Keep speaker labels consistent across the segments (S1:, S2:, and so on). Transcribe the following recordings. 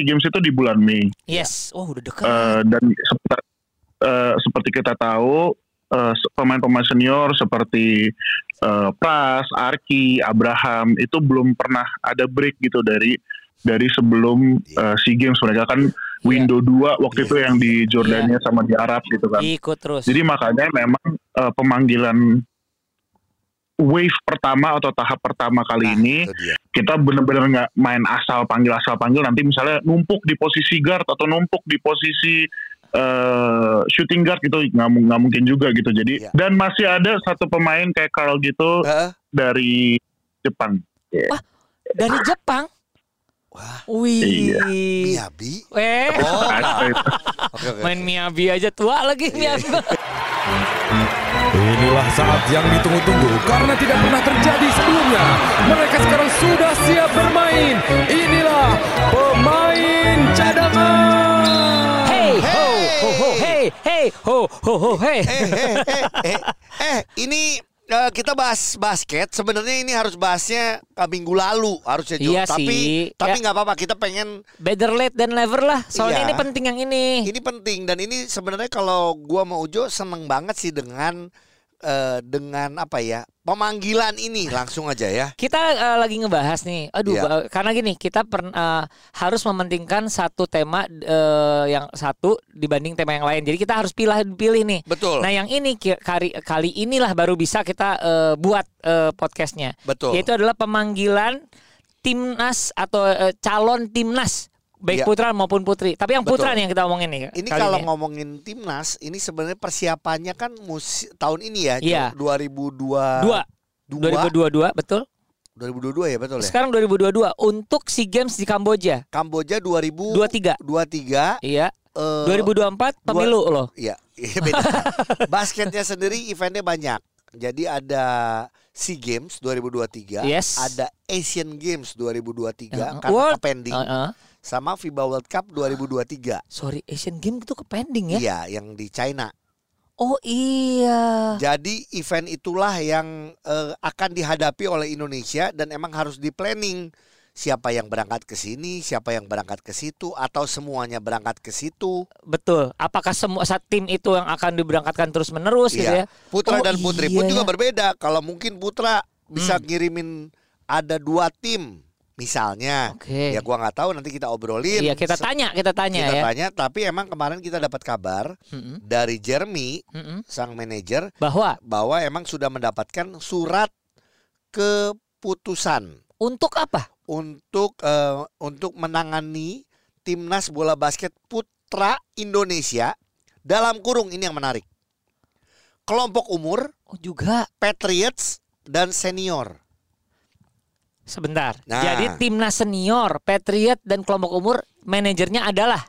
S1: SEA Games itu di bulan Mei.
S2: Yes. Oh, udah dekat.
S1: Eh, dan seperti, eh, seperti kita tahu eh, pemain-pemain senior seperti eh, Pras, Arki, Abraham itu belum pernah ada break gitu dari dari sebelum
S3: Iya.
S1: eh, SEA Games mereka kan window 2 waktu
S3: Iya.
S1: itu yang di Jordania sama di Arab gitu kan.
S2: Ikut terus.
S1: Jadi makanya memang eh, pemanggilan wave pertama atau tahap pertama kali
S3: Nah,
S1: ini kita bener-bener nggak main asal panggil asal panggil nanti misalnya numpuk di posisi guard atau numpuk di posisi eh, shooting guard gitu nggak nggak mungkin juga gitu jadi
S3: Iya.
S1: dan masih ada satu pemain kayak Carl gitu
S3: Heeh.
S1: dari Jepang
S2: Dari Jepang.
S3: Wah,
S2: Wih.
S1: Iya.
S3: Miyabi.
S2: Eh,
S3: Oh, oke oke.
S2: main Miyabi aja tua lagi
S3: Iya.
S2: Miyabi.
S4: Inilah saat yang ditunggu-tunggu karena tidak pernah terjadi sebelumnya. Mereka sekarang sudah siap bermain. Inilah pemain cadangan.
S2: Hey, ho, ho, ho, hey, hey, ho, ho, ho, hey.
S3: eh, eh, eh, eh, eh, ini eh, kita bahas basket. Sebenarnya ini harus bahasnya eh, minggu lalu harusnya Jo.
S2: Iya
S3: tapi
S2: sih.
S3: tapi
S2: Ya.
S3: nggak apa-apa. Kita pengen
S2: Better late than never lah. Soalnya
S3: Iya.
S2: ini penting yang ini.
S3: ini penting dan ini sebenarnya kalau gua mau Ujo seneng banget sih dengan eh, dengan apa ya pemanggilan ini langsung aja ya.
S2: Kita eh, lagi ngebahas nih. Aduh,
S3: Iya.
S2: ba- karena gini, kita pern- eh, harus mementingkan satu tema eh, yang satu dibanding tema yang lain. Jadi kita harus pilih pilih nih.
S3: Betul.
S2: Nah, yang ini kali kali inilah baru bisa kita eh, buat eh, podcastnya.
S3: Betul.
S2: Yaitu adalah pemanggilan timnas atau eh, calon timnas baik
S3: Iya.
S2: putra maupun putri. Tapi yang putra nih yang kita omongin nih.
S3: Ini kalau
S2: ini.
S3: ngomongin timnas, ini sebenarnya persiapannya kan musim tahun ini ya, Jo,
S2: Iya.
S3: 2002
S2: dua 2022 betul.
S3: 2022 ya betul ya.
S2: Sekarang 2022 untuk SEA Games di Kamboja.
S3: Kamboja 2023
S2: 23. Iya.
S3: eh,
S2: 2024 pemilu loh.
S3: Iya, iya beda. Basketnya sendiri eventnya banyak. Jadi ada SEA Games 2023,
S2: Yes.
S3: ada Asian Games 2023
S2: Uh,
S3: karena
S2: World-
S3: pending
S2: Uh-uh.
S3: Sama FIBA World Cup 2023.
S2: Sorry, Asian Games itu ke pending ya?
S3: Iya, yang di China.
S2: Oh iya.
S3: Jadi event itulah yang eh, akan dihadapi oleh Indonesia dan emang harus di planning siapa yang berangkat ke sini, siapa yang berangkat ke situ atau semuanya berangkat ke situ.
S2: Betul. Apakah semua saat tim itu yang akan diberangkatkan terus menerus gitu
S3: Iya.
S2: ya?
S3: Putra
S2: Oh,
S3: dan putri
S2: iya
S3: pun juga berbeda. Kalau mungkin putra bisa
S2: Hmm.
S3: ngirimin ada dua tim misalnya.
S2: Oke.
S3: Ya gua nggak tahu nanti kita obrolin.
S2: Iya, kita tanya, kita tanya
S3: kita
S2: ya.
S3: tanya, tapi emang kemarin kita dapat kabar
S2: Mm-mm,
S3: dari Jeremy
S2: mm-mm.
S3: sang manajer
S2: Bahwa
S3: bahwa emang sudah mendapatkan surat keputusan
S2: untuk apa?
S3: untuk eh, untuk menangani timnas bola basket putra Indonesia dalam kurung ini yang menarik. Kelompok umur
S2: Oh juga.
S3: Patriots dan senior.
S2: Sebentar.
S3: Nah.
S2: Jadi timnas senior, Patriot dan kelompok umur manajernya adalah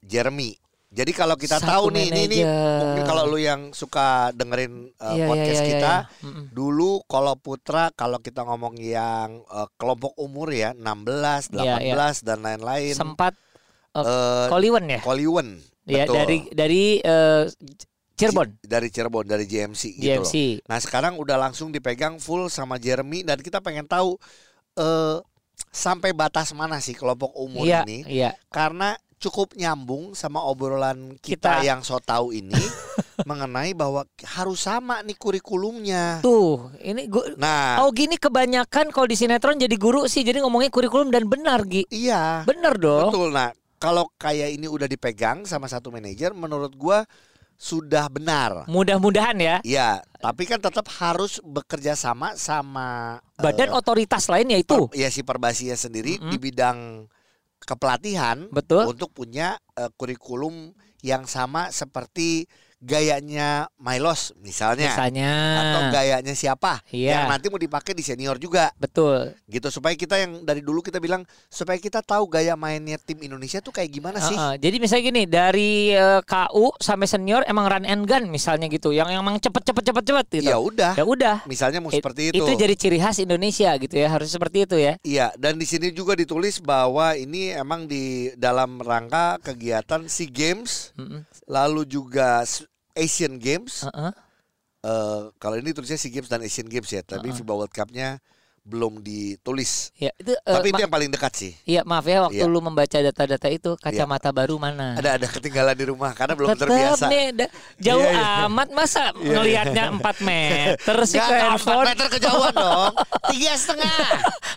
S3: Jeremy. Jadi kalau kita
S2: Satu
S3: tahu nih ini, mungkin kalau lu yang suka dengerin uh,
S2: Iya, iya,
S3: podcast
S2: iya, iya,
S3: kita.
S2: Mm-mm.
S3: dulu kalau putra kalau kita ngomong yang uh, kelompok umur ya 16, 18
S2: Iya, iya.
S3: dan lain-lain.
S2: sempat
S3: Eh,
S2: Koliwen ya?
S3: Koliwen.
S2: Ya
S3: betul.
S2: dari dari eh, Cirebon,
S3: dari Cirebon dari GMC gitu
S2: GMC.
S3: loh. Nah, sekarang udah langsung dipegang full sama Jeremy dan kita pengen tahu eh sampai batas mana sih kelompok umur
S2: Iya,
S3: ini
S2: iya.
S3: karena cukup nyambung sama obrolan kita,
S2: Kita.
S3: yang so tahu ini mengenai bahwa harus sama nih kurikulumnya.
S2: Tuh, ini gua
S3: Nah,
S2: Oh gini kebanyakan kalau di sinetron jadi guru sih jadi ngomongnya kurikulum dan benar Gi.
S3: iya.
S2: Benar dong.
S3: Betul. Nah, kalau kayak ini udah dipegang sama satu manajer menurut gua sudah benar.
S2: Mudah-mudahan ya.
S3: Iya, tapi kan tetap harus bekerja sama sama
S2: Badan otoritas lain yaitu
S3: per- ya si Perbasinya sendiri
S2: Mm-mm.
S3: di bidang kepelatihan
S2: betul.
S3: untuk punya eh, kurikulum yang sama seperti gayanya Milos misalnya
S2: Misalnya.
S3: atau gayanya siapa
S2: Iya.
S3: yang nanti mau dipakai di senior juga
S2: Betul.
S3: gitu supaya kita yang dari dulu kita bilang supaya kita tahu gaya mainnya tim Indonesia tuh kayak gimana sih
S2: Heeh, Jadi misalnya gini dari eh, KU sampai senior emang run and gun misalnya gitu, yang emang cepet cepet cepet cepet gitu.
S3: ya udah
S2: Ya udah.
S3: misalnya mau
S2: It-
S3: seperti itu
S2: Itu jadi ciri khas Indonesia gitu ya, harus seperti itu ya.
S3: Iya, dan di sini juga ditulis bahwa ini emang di dalam rangka kegiatan SEA Games,
S2: Mm-mm.
S3: lalu juga Asian Games.
S2: Heeh.
S3: Eh, kalau ini tulisnya SEA Games dan Asian Games ya, tapi
S2: Uh-uh.
S3: FIBA World Cup-nya belum ditulis.
S2: Ya, itu eh,
S3: Tapi itu yang paling dekat sih.
S2: Iya, maaf ya waktu
S3: Iya.
S2: lu membaca data-data itu kacamata baru mana?
S3: Ada ada ketinggalan di rumah karena belum
S2: Tetep
S3: terbiasa.
S2: nih da- jauh
S3: Iya, iya.
S2: amat masa
S3: Iya,
S2: ngelihatnya 4 meter sih ke handphone.
S3: 4 meter kejauhan dong. Tiga setengah.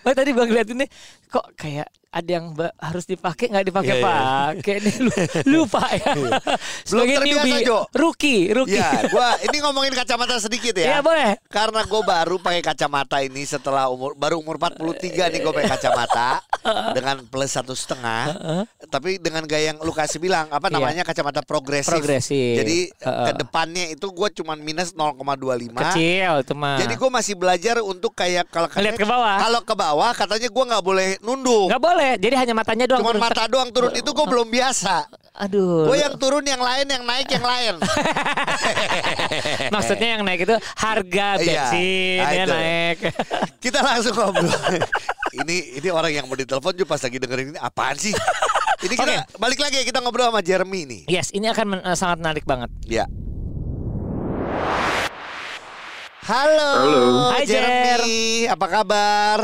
S2: Tadi bang lihat ini kok kayak ada yang harus dipakai nggak dipakai
S3: Iya, iya.
S2: pakai nih lu- lupa ya. Sebagai
S3: terbiasa,
S2: newbie,
S3: Jo.
S2: rookie, rookie.
S3: Ya, gua ini ngomongin kacamata sedikit
S2: Iya
S3: ya.
S2: boleh.
S3: Karena gue baru pakai kacamata ini setelah umur baru umur 43 nih gue pakai kacamata dengan plus satu setengah. Tapi dengan gaya yang lu kasih bilang apa
S2: Iya.
S3: namanya kacamata progresif.
S2: Progresif.
S3: Jadi ke depannya itu gue cuman minus 0,25.
S2: Kecil itu mah.
S3: Jadi gue masih belajar untuk kayak kalau
S2: Ngeliat ke bawah.
S3: Kalau ke bawah katanya gue nggak boleh nunduk.
S2: nggak boleh. Jadi hanya matanya doang.
S3: Cuman
S2: turun.
S3: mata doang turun itu gue belum biasa.
S2: Aduh.
S3: Gue yang turun yang lain, yang naik yang lain.
S2: Maksudnya yang naik itu harga
S3: Iya.
S2: bensin
S3: Nah,
S2: ya naik.
S3: Kita langsung ngobrol. ini ini orang yang mau ditelepon juga pas lagi dengerin ini apaan sih? Ini kita balik lagi kita ngobrol sama Jeremy nih.
S2: Yes, ini akan men- eh, sangat menarik banget.
S3: Ya. Halo,
S1: Halo.
S2: Hai,
S3: Jeremy, apa kabar?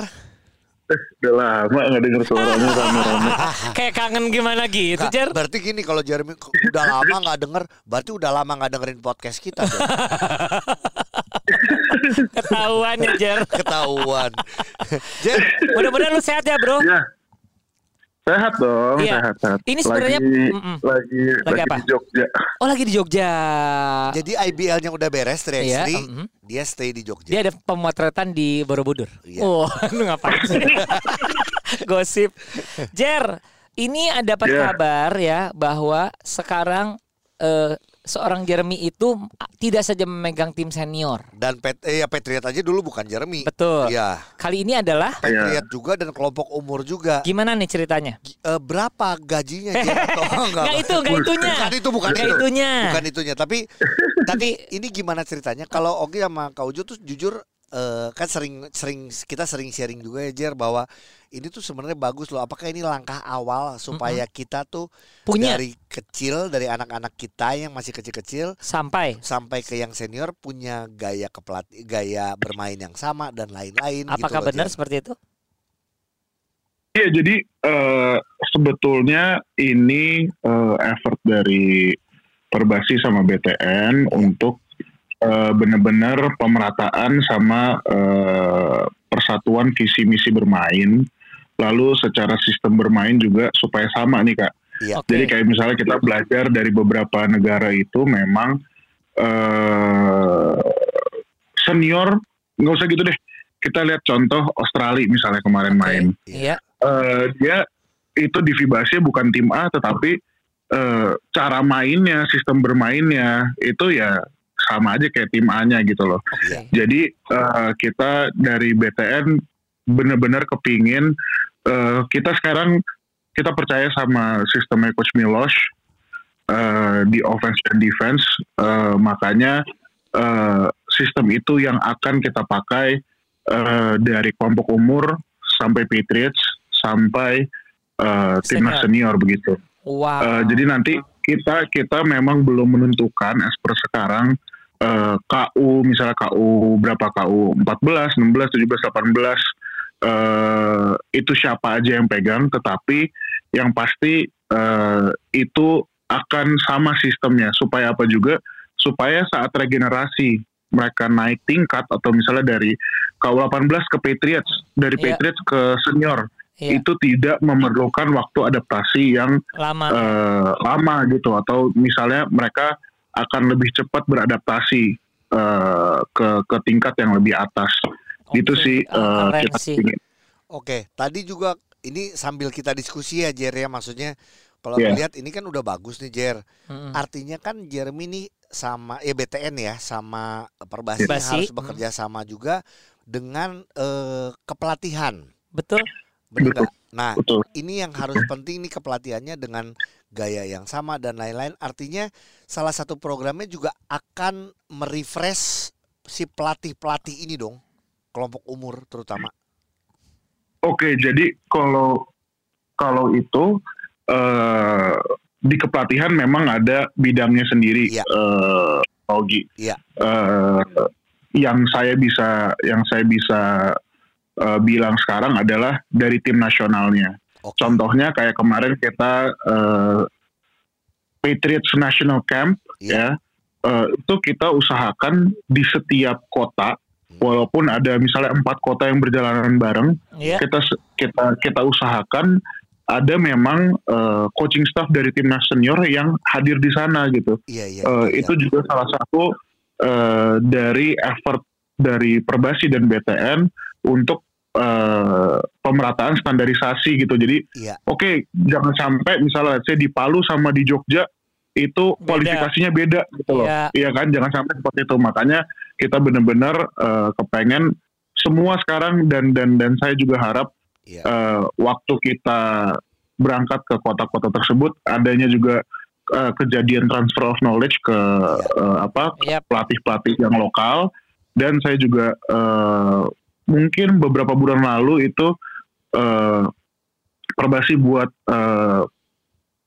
S1: Udah lama nggak denger suaranya rame-rame.
S2: Kayak kangen gimana gitu, Jer?
S3: berarti gini kalau Jeremy udah lama nggak denger, berarti udah lama nggak dengerin podcast kita.
S2: Ketahuan ya, Jer.
S3: Ketahuan. Jer,
S2: Mudah-mudahan lu sehat ya, Bro.
S1: Ya. Sehat dong,
S2: Iya.
S1: sehat, sehat.
S2: Ini sebenarnya-
S1: lagi, lagi,
S2: Lagi
S1: lagi,
S2: apa?
S1: di Jogja.
S2: Oh, lagi di Jogja.
S3: jadi IBL-nya udah beres,
S2: Iya,
S3: Tri
S2: mhm.
S3: dia stay di Jogja.
S2: Dia ada pemotretan di Borobudur.
S3: Iya.
S2: Oh, lu ngapain sih? Gosip. Jer, ini ada dapat
S1: Iya.
S2: kabar ya bahwa sekarang eh, seorang Jeremy itu tidak saja memegang tim senior.
S3: Dan Pet, eh, ya Patriot aja dulu bukan Jeremy.
S2: Betul.
S3: Iya.
S2: Kali ini adalah
S3: Patriot juga dan kelompok umur juga.
S2: gimana nih ceritanya?
S3: Gi- eh, berapa gajinya Jer? atau enggak?
S2: Nggak itu, nggak itunya.
S3: Bukan itu, bukan
S2: Nggak
S3: itu.
S2: itunya.
S3: Bukan itunya, tapi tapi ini gimana ceritanya? Kalau Ogi sama Kak Ujo tuh jujur eh, kan sering sering kita sering sharing juga ya Jer bahwa ini tuh sebenarnya bagus loh. Apakah ini langkah awal supaya kita tuh
S2: Punya.
S3: dari kecil dari anak-anak kita yang masih kecil-kecil
S2: Sampai
S3: sampai ke yang senior punya gaya kepelat gaya bermain yang sama dan lain-lain
S2: apakah
S3: gitu loh,
S2: benar
S3: Jer.
S2: seperti itu?
S1: Iya, jadi eh, sebetulnya ini eh, effort dari Perbasi sama BTN untuk eh, benar-benar pemerataan sama eh, persatuan visi misi bermain, lalu secara sistem bermain juga supaya sama nih kak.
S2: Oke.
S1: Jadi kayak misalnya kita belajar dari beberapa negara itu memang eh, senior nggak usah gitu deh. Kita lihat contoh Australia misalnya kemarin
S2: Oke.
S1: main
S2: Iya.
S1: eh, dia itu di Vibasnya bukan tim A tetapi eh, cara mainnya, sistem bermainnya itu ya sama aja kayak tim A-nya gitu loh.
S2: Oke.
S1: Jadi eh, kita dari BTN benar-benar kepingin eh, kita sekarang kita percaya sama sistemnya Coach Milos eh, di offense dan defense eh, makanya eh, sistem itu yang akan kita pakai eh, dari kelompok umur sampai Patriots sampai eh, timnas senior begitu.
S2: Wow.
S1: Eh, jadi nanti kita kita memang belum menentukan as per sekarang eh, KU misalnya KU berapa KU 14, 16, 17, 18 eh, itu siapa aja yang pegang tetapi yang pasti eh, itu akan sama sistemnya supaya apa juga supaya saat regenerasi mereka naik tingkat atau misalnya dari KU 18 ke Patriots dari
S2: Iya.
S1: Patriots ke senior
S2: Iya.
S1: itu tidak memerlukan waktu adaptasi yang
S2: Lama.
S1: eh, lama gitu atau misalnya mereka akan lebih cepat beradaptasi eh, ke ke tingkat yang lebih atas gitu
S2: Oke.
S1: sih
S2: keren
S1: kita ingin.
S3: Oke, tadi juga ini sambil kita diskusi ya Jer ya maksudnya kalau
S1: Iya.
S3: melihat ini kan udah bagus nih Jer.
S2: Mm-mm.
S3: Artinya kan Jeremy ini sama ya BTN ya sama Perbasi
S2: Basi.
S3: harus bekerja sama juga dengan eh, kepelatihan.
S2: Betul.
S3: Benar
S1: Betul.
S3: Nah,
S1: betul
S3: ini yang harus penting nih kepelatihannya dengan gaya yang sama dan lain-lain. Artinya salah satu programnya juga akan merefresh si pelatih-pelatih ini dong, kelompok umur terutama.
S1: oke jadi kalau kalau itu eh, di kepelatihan memang ada bidangnya sendiri
S3: Iya.
S1: eh, Ogi
S3: Iya.
S1: Eh, yang saya bisa yang saya bisa uh, bilang sekarang adalah dari tim nasionalnya.
S3: Oke.
S1: Contohnya kayak kemarin kita uh, Patriots National Camp
S3: Iya.
S1: ya, uh, itu kita usahakan di setiap kota, walaupun ada misalnya empat kota yang berjalanan bareng,
S2: Iya.
S1: kita kita kita usahakan ada memang uh, coaching staff dari timnas senior yang hadir di sana gitu.
S3: Iya iya.
S1: Eh,
S3: iya.
S1: itu juga salah satu eh, dari effort dari Perbasi dan BTN untuk eh, pemerataan standarisasi gitu. Jadi
S3: Iya.
S1: oke jangan sampai misalnya saya di Palu sama di Jogja itu
S2: Beda.
S1: kualifikasinya beda gitu loh.
S2: Iya.
S1: Iya kan jangan sampai seperti itu. Makanya kita benar-benar eh, kepengen semua sekarang dan dan dan saya juga harap eh, waktu kita berangkat ke kota-kota tersebut adanya juga eh, kejadian transfer of knowledge ke eh, apa
S2: Yap.
S1: pelatih-pelatih yang lokal dan saya juga eh, mungkin beberapa bulan lalu itu eh, perbasi buat eh,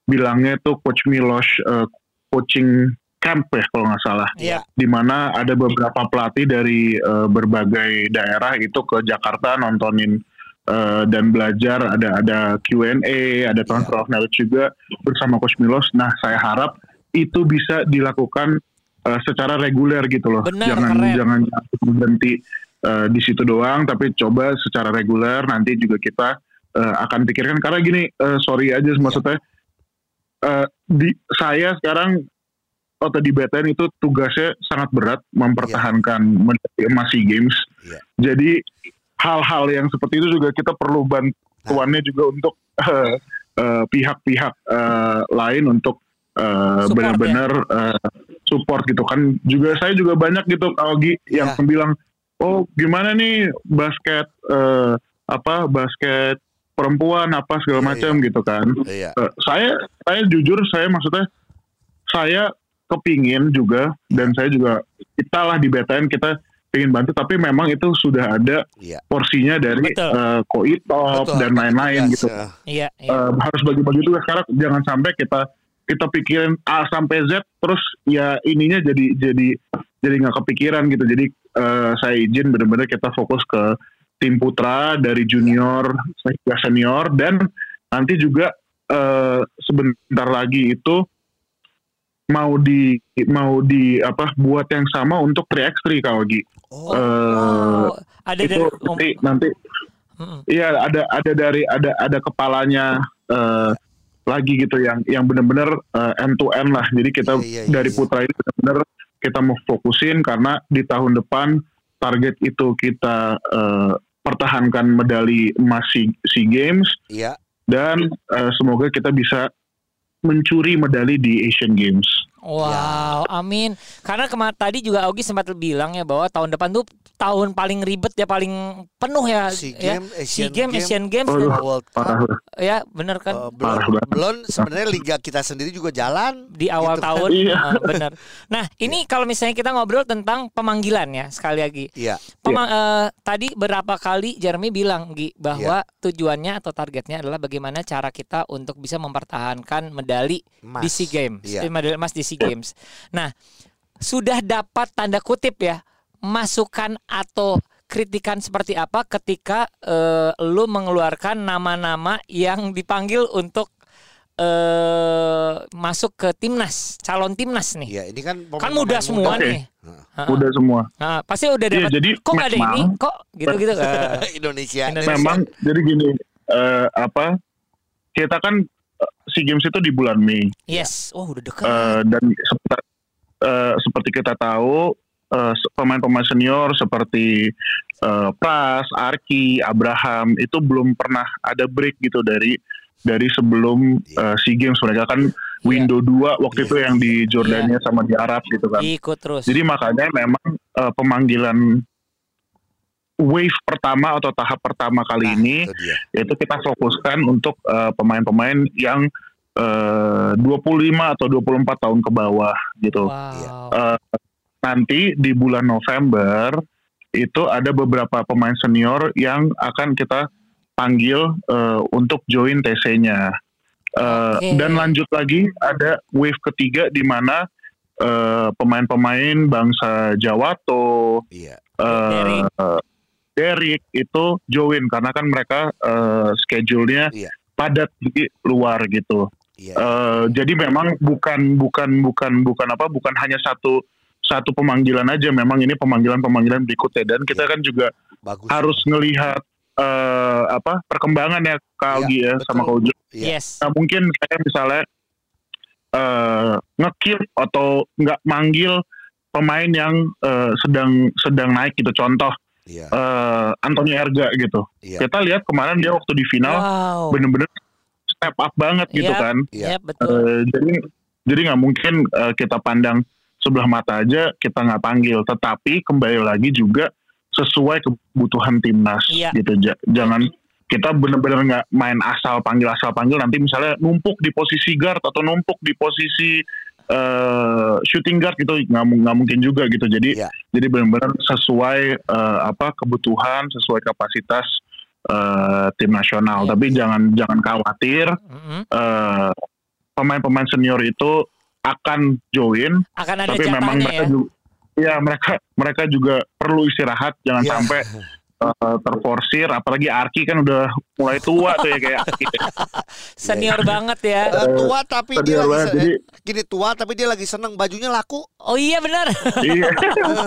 S1: bilangnya tuh coach Milos eh, coaching camp ya kalau nggak salah
S2: Iya.
S1: di mana ada beberapa pelatih dari eh, berbagai daerah itu ke Jakarta nontonin eh, dan belajar ada ada Q&A ada transfer of knowledge juga bersama Coach Milos. Nah saya harap itu bisa dilakukan eh, secara reguler gitu loh.
S2: Benar,
S1: jangan
S2: keren.
S1: jangan berhenti eh, di situ doang, tapi coba secara reguler nanti juga kita eh, akan pikirkan karena gini eh, sorry aja maksudnya eh, di saya sekarang atau di BTN itu tugasnya sangat berat mempertahankan medali emas SEA Games.
S3: Iya.
S1: Jadi hal-hal yang seperti itu juga kita perlu bantuannya juga untuk pihak-pihak eh, lain untuk
S2: Support,
S1: benar-benar eh, support gitu kan. Juga saya juga banyak gitu Augie yang
S3: Iya.
S1: bilang, oh gimana nih basket eh, apa basket perempuan apa segala
S3: Iya,
S1: macam gitu kan.
S3: Iya.
S1: Eh, saya saya jujur saya maksudnya saya kepingin juga dan saya juga kita lah di BTN kita ingin bantu tapi memang itu sudah ada
S3: Iya.
S1: porsinya dari
S2: Betul.
S1: eh, koitop
S3: Betul,
S1: dan lain-lain gitu
S3: eh.
S2: Iya. iya.
S1: Eh, harus bagi-bagi tugas sekarang jangan sampai kita kita pikirin A sampai Z terus ya ininya jadi jadi jadi nggak kepikiran gitu jadi eh, saya izin benar-benar kita fokus ke tim putra dari junior hingga senior dan nanti juga eh, sebentar lagi itu mau di mau di apa buat yang sama untuk 3x3 kalau Gi.
S3: Oh,
S1: Eh,
S2: Oh, ada
S1: itu
S2: dari
S1: nanti nanti
S2: Mm-mm.
S1: iya ada ada dari ada ada kepalanya eh, lagi gitu yang yang benar-benar eh, end to end lah. Jadi kita
S3: Iya, iya, iya,
S1: dari
S3: iya.
S1: putra ini benar-benar kita mau fokusin karena di tahun depan target itu kita eh, pertahankan medali emas SEA Games
S3: iya.
S1: dan eh, semoga kita bisa mencuri medali di Asian Games.
S2: Wow, amin. Karena kemarin tadi juga Augie sempat bilang ya bahwa tahun depan tuh tahun paling ribet ya paling penuh ya.
S3: SEA
S2: ya.
S3: Games,
S2: SEA
S3: Asian
S2: Games,
S3: Games,
S2: Asian Games,
S1: Oh,
S2: dan-
S1: iya.
S3: World Cup.
S1: Parah.
S2: ya bener kan.
S3: Eh, belum, belum sebenarnya liga kita sendiri juga jalan
S2: di awal
S3: Gitu.
S2: tahun,
S1: Iya.
S2: Ah, bener. Nah, ini kalau misalnya kita ngobrol tentang pemanggilan ya sekali lagi.
S3: Iya.
S2: Pema- eh, tadi berapa kali Jeremy bilang Gi bahwa
S3: Iya.
S2: tujuannya atau targetnya adalah bagaimana cara kita untuk bisa mempertahankan medali
S3: Emas.
S2: di SEA Games,
S3: Iya.
S2: eh, medali emas di SEA Games. Nah, sudah dapat tanda kutip ya masukan atau kritikan seperti apa ketika eh, lu mengeluarkan nama-nama yang dipanggil untuk eh masuk ke timnas, calon timnas nih.
S3: Iya, ini kan
S2: Kan muda semua
S1: Oke.
S2: nih.
S3: Heeh.
S1: Udah semua.
S2: Nah, pasti udah
S1: Iya,
S2: dapat.
S1: jadi
S2: kok nggak ada ini? Kok gitu-gitu?
S3: Indonesia.
S2: Indonesia.
S1: Memang jadi gini eh, apa kita kan SEA Games itu di bulan Mei
S2: yes. Oh, udah dekat.
S1: Eh, dan seperti, eh, seperti kita tahu eh, pemain-pemain senior seperti eh, Pras, Arki, Abraham itu belum pernah ada break gitu dari dari sebelum eh, SEA Games mereka kan window 2 waktu
S3: Iya,
S1: itu yang di Jordania sama di Arab gitu kan.
S2: Ikut terus.
S1: Jadi makanya memang eh, pemanggilan wave pertama atau tahap pertama kali
S3: Nah,
S1: ini
S3: itu dia.
S1: yaitu kita fokuskan untuk eh, pemain-pemain yang eh, 25 atau 24 tahun ke bawah gitu.
S2: wow.
S1: Eh, nanti di bulan November itu ada beberapa pemain senior yang akan kita panggil eh, untuk join TC-nya. Eh,
S2: Oke.
S1: Dan lanjut lagi ada wave ketiga di mana pemain-pemain bangsa Jawato,
S2: Dari-
S3: Iya.
S1: Derek itu join karena kan mereka eh, schedule-nya
S3: Iya.
S1: padat di luar gitu.
S3: Iya.
S1: Eh, jadi memang bukan bukan bukan bukan apa bukan hanya satu satu pemanggilan aja memang ini pemanggilan-pemanggilan berikutnya dan kita
S3: Iya.
S1: kan juga
S3: Bagus.
S1: harus ngelihat eh, apa perkembangan ya Kak
S3: Iya,
S1: Augie ya
S3: betul.
S1: sama Kak Ujo.
S3: Iya.
S2: Yes.
S1: Nah, mungkin saya misalnya eh ngekip atau nggak manggil pemain yang eh, sedang sedang naik gitu contoh
S3: Iya.
S1: eh Antonio Erga gitu.
S3: Iya.
S1: Kita lihat kemarin dia waktu di final
S2: Wow.
S1: bener-bener step up banget gitu
S2: Iya.
S1: kan.
S3: Iya.
S2: Iya, betul.
S1: Eh, jadi jadi nggak mungkin eh, kita pandang sebelah mata aja kita nggak panggil, tetapi kembali lagi juga sesuai kebutuhan timnas
S2: Iya.
S1: gitu. Ja- jangan kita benar-benar nggak main asal panggil asal panggil nanti misalnya numpuk di posisi guard atau numpuk di posisi eh, shooting guard gitu nggak nggak mungkin juga gitu. Jadi
S3: Iya.
S1: jadi benar-benar sesuai eh, apa kebutuhan sesuai kapasitas eh, tim nasional.
S2: Iya.
S1: Tapi jangan jangan khawatir
S2: Mm-mm.
S1: eh, pemain-pemain senior itu akan join,
S2: Akan ada
S1: tapi memang mereka
S2: ya.
S1: juga, ya mereka mereka juga perlu istirahat, jangan
S3: Iya.
S1: sampai eh, terforsir. Apalagi Arki kan udah mulai tua tuh ya kayak Arki.
S2: Senior banget ya.
S3: Eh, tua tapi dia lagi
S1: jadi-
S3: eh, gini tua tapi dia lagi seneng bajunya laku.
S2: Oh iya benar.
S1: iya.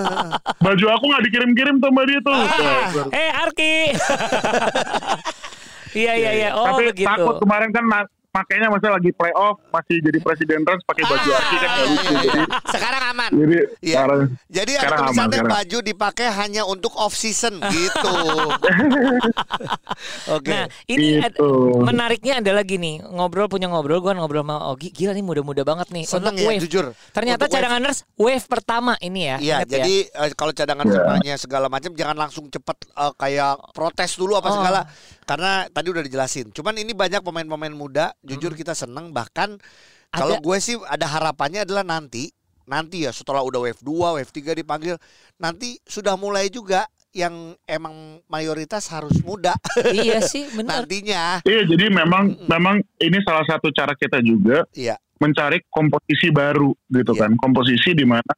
S1: Baju aku nggak dikirim-kirim tuh mbak dia tuh.
S3: Ah.
S2: Eh Arki. Iya iya iya. Oh
S1: Tapi
S2: begitu.
S1: takut kemarin kan makanya masih lagi playoff masih jadi presiden trans pakai baju
S3: Ah,
S1: Arki kan
S3: iya,
S1: lucu.
S3: iya,
S1: Jadi.
S3: Sekarang aman.
S1: jadi
S3: Iya.
S1: sekarang
S3: Jadi ada
S1: Sekarang aman,
S3: tulisannya
S1: sekarang.
S3: baju dipakai hanya untuk off season gitu. Oke.
S2: Nah ini
S1: Gitu.
S2: menariknya adalah gini ngobrol punya ngobrol gue ngobrol sama Ogi gila nih muda-muda banget nih
S3: Seneng
S2: untuk
S3: ya
S2: wave.
S3: jujur.
S2: Ternyata
S3: Untuk wave.
S2: cadanganers wave pertama ini ya.
S3: Iya,
S2: ya?
S3: jadi eh, kalau cadangan
S1: Iya.
S3: semuanya segala macam jangan langsung cepet eh, kayak protes dulu apa
S2: Oh.
S3: segala karena tadi udah dijelasin. Cuman ini banyak pemain-pemain muda, jujur kita seneng bahkan kalau gue sih ada harapannya adalah nanti nanti ya setelah udah wave 2, wave 3 dipanggil, nanti sudah mulai juga yang emang mayoritas harus muda
S2: iya sih benar.
S3: nantinya.
S1: Iya, jadi memang memang ini salah satu cara kita juga
S3: Iya,
S1: mencari komposisi baru gitu
S3: Iya.
S1: kan. Komposisi di mana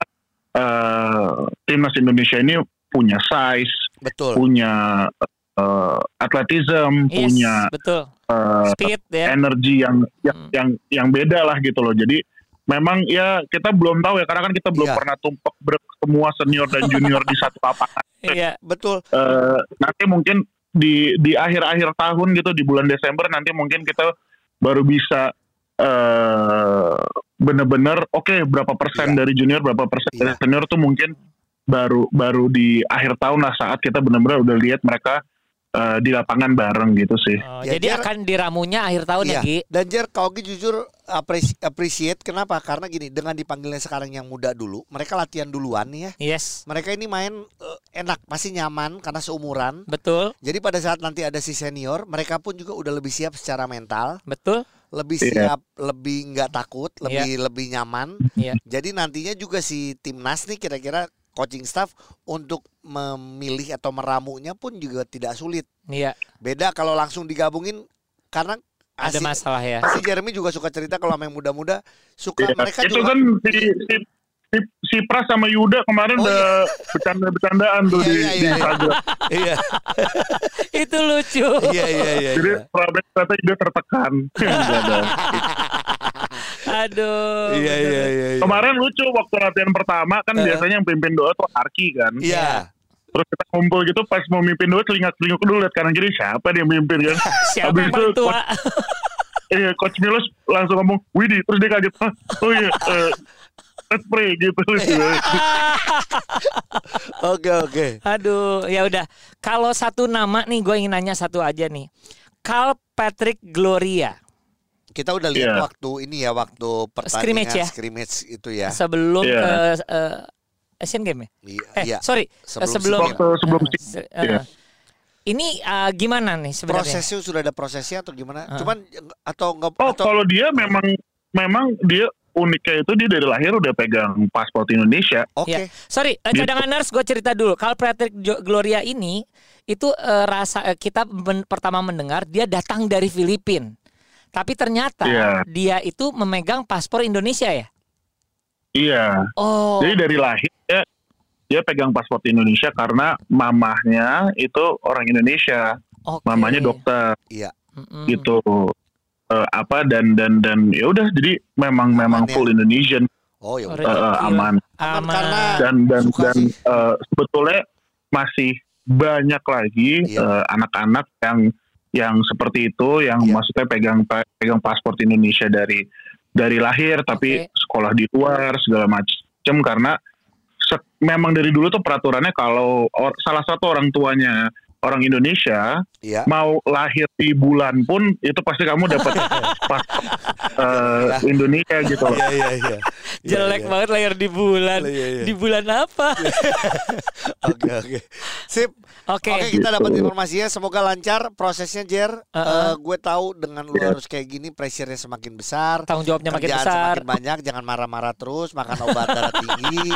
S1: eh, timnas Indonesia ini punya size,
S3: betul.
S1: punya eh, atletism,
S2: Yes,
S1: punya
S2: betul.
S1: eh,
S2: Speed ya.
S1: energi yang yang,
S2: Hmm.
S1: yang yang beda lah gitu loh. Jadi memang ya kita belum tahu ya karena kan kita belum
S3: Iya.
S1: pernah tumpuk semua senior dan junior di satu lapangan.
S2: Iya.
S3: Betul.
S1: Eh, nanti mungkin di di akhir-akhir tahun gitu di bulan Desember nanti mungkin kita baru bisa eh bener-bener oke berapa persen
S3: Iya.
S1: dari junior berapa persen
S3: Iya.
S1: dari senior tuh mungkin baru baru di akhir tahun lah saat kita bener-bener udah lihat mereka eh, di lapangan bareng gitu sih.
S2: Oh,
S3: Ya,
S2: jadi
S3: Jer-
S2: akan diramunya akhir tahun
S3: Iya.
S2: ya Gi.
S3: Dan Jer, kalau Gi jujur apresi- appreciate kenapa? Karena gini, dengan dipanggilnya sekarang yang muda dulu, mereka latihan duluan nih ya.
S2: Yes.
S3: Mereka ini main eh, enak, pasti nyaman karena seumuran.
S2: Betul.
S3: Jadi pada saat nanti ada si senior, mereka pun juga udah lebih siap secara mental,
S2: Betul.
S3: lebih
S1: Iya.
S3: siap, lebih nggak takut, lebih lebih nyaman.
S2: Iya.
S3: Jadi nantinya juga si timnas nih kira-kira coaching staff untuk memilih atau meramunya pun juga tidak sulit.
S2: Iya.
S3: Beda kalau langsung digabungin karena
S2: Ada
S3: asik-
S2: masalah ya.
S3: Si Jeremy juga suka cerita kalau sama yang muda-muda suka
S1: Iya.
S3: mereka
S1: itu
S3: juga
S1: kan si, si, si, si Pras sama Yuda kemarin
S3: Oh,
S1: udah bercanda-bercandaan tuh
S3: Iya,
S1: di,
S3: iya,
S1: di
S3: iya.
S1: Instagram.
S3: iya
S2: Itu lucu.
S3: iya iya iya.
S1: Jadi
S3: iya.
S1: Praben ternyata Yuda tertekan.
S2: Aduh.
S3: Iya iya iya. iya.
S1: Kemarin lucu waktu latihan pertama kan
S3: Eh.
S1: biasanya yang pimpin doa tuh Arki kan.
S3: Iya.
S1: Terus kita kumpul gitu pas mau mimpin doa celingak-celinguk dulu lihat kanan kiri siapa dia yang mimpin kan.
S2: Siapa
S1: Habis
S2: yang
S1: itu
S2: tua?
S1: coach, eh, coach Milos langsung ngomong Widi terus dia kaget Hah, oh iya eh, let's pray gitu.
S3: Oke oke.
S2: Aduh, ya udah. Kalau satu nama nih, gue ingin nanya satu aja nih. Carl Patrick Gloria
S3: Kita udah lihat
S1: Iya.
S3: waktu ini ya waktu
S2: Scrimmage
S3: pertandingan
S2: ya?
S3: scrimmage itu ya.
S2: sebelum
S1: Iya.
S2: ke eh, Asian Game ya?
S3: Iya.
S2: Eh,
S3: iya.
S2: sorry,
S3: Sebelum
S2: sebelum
S3: SEA
S1: Waktu sebelum
S2: Eh,
S1: SEA.
S2: se- eh,
S1: Iya.
S2: Ini eh, gimana nih sebenarnya?
S3: Prosesnya sudah ada prosesnya atau gimana?
S2: Ah.
S3: Cuman atau enggak
S1: Oh
S3: atau
S1: kalau dia memang memang dia uniknya itu dia dari lahir udah pegang paspor Indonesia.
S3: oke.
S2: Ya. Sorry, eh,
S1: Gitu.
S2: cadangan nurse gue cerita dulu. Carl Patrick Jo- Gloria ini itu eh, rasa eh, kita men- pertama mendengar dia datang dari Filipina. Tapi ternyata
S1: Iya.
S2: dia itu memegang paspor Indonesia ya.
S1: Iya.
S2: Oh.
S1: Jadi dari lahir dia dia pegang paspor Indonesia karena mamahnya itu orang Indonesia,
S2: Oke.
S1: mamanya dokter
S3: Iya.
S2: Mm-mm.
S1: gitu. Eh, apa dan dan dan ya udah jadi memang memang
S3: Aman ya?
S1: full Indonesian
S3: Oh ya udah.
S2: Gila.
S1: aman
S3: Aman
S2: Aman.
S3: karena
S1: dan dan
S3: Suka
S1: dan
S3: sih.
S1: eh, sebetulnya masih banyak lagi
S3: Iya.
S1: eh, anak-anak yang yang seperti itu yang
S3: Iya.
S1: maksudnya pegang pegang paspor Indonesia dari dari lahir tapi
S2: Oke.
S1: sekolah di luar segala macam karena se- memang dari dulu tuh peraturannya kalau or- salah satu orang tuanya orang Indonesia
S3: Iya.
S1: mau lahir di bulan pun itu pasti kamu dapat paspor eh, Indonesia gitu loh.
S3: Iya iya iya.
S2: Jelek
S3: Iya,
S2: banget lahir di bulan.
S3: Iya, iya.
S2: Di bulan apa?
S3: Oke oke. Sip.
S2: Oke.
S3: Oke kita
S1: Gitu.
S3: dapat informasinya semoga lancar prosesnya Jer.
S2: Uh-uh.
S3: Eh, gue tahu dengan lu
S1: Iya.
S3: harus kayak gini pressure-nya semakin besar.
S2: Tanggung jawabnya makin besar.
S3: semakin banyak, jangan marah-marah terus, makan obat darah tinggi.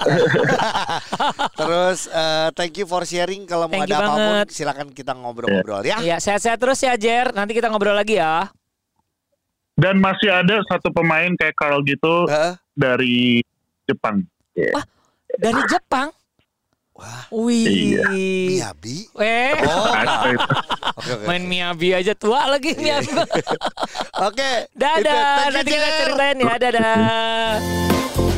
S3: terus eh, thank you for sharing kalau mau
S2: Thank
S3: ada apa pun
S2: banget.
S3: silakan kita ngobrol-ngobrol ya.
S2: Iya, sehat-sehat terus ya Jer. Nanti kita ngobrol lagi ya.
S1: Dan masih ada satu pemain kayak Carl gitu
S3: Heeh.
S1: dari Jepang.
S2: Dari Jepang.
S3: Wah,
S2: Wih.
S1: Iya.
S3: Miyabi.
S2: Eh,
S3: Oh,
S1: Asli.
S3: oke oke.
S2: main Miyabi aja tua lagi Miyabi.
S3: Oke.
S2: Dadah,
S3: Thank you,
S2: nanti kita ceritain ya. Dadah.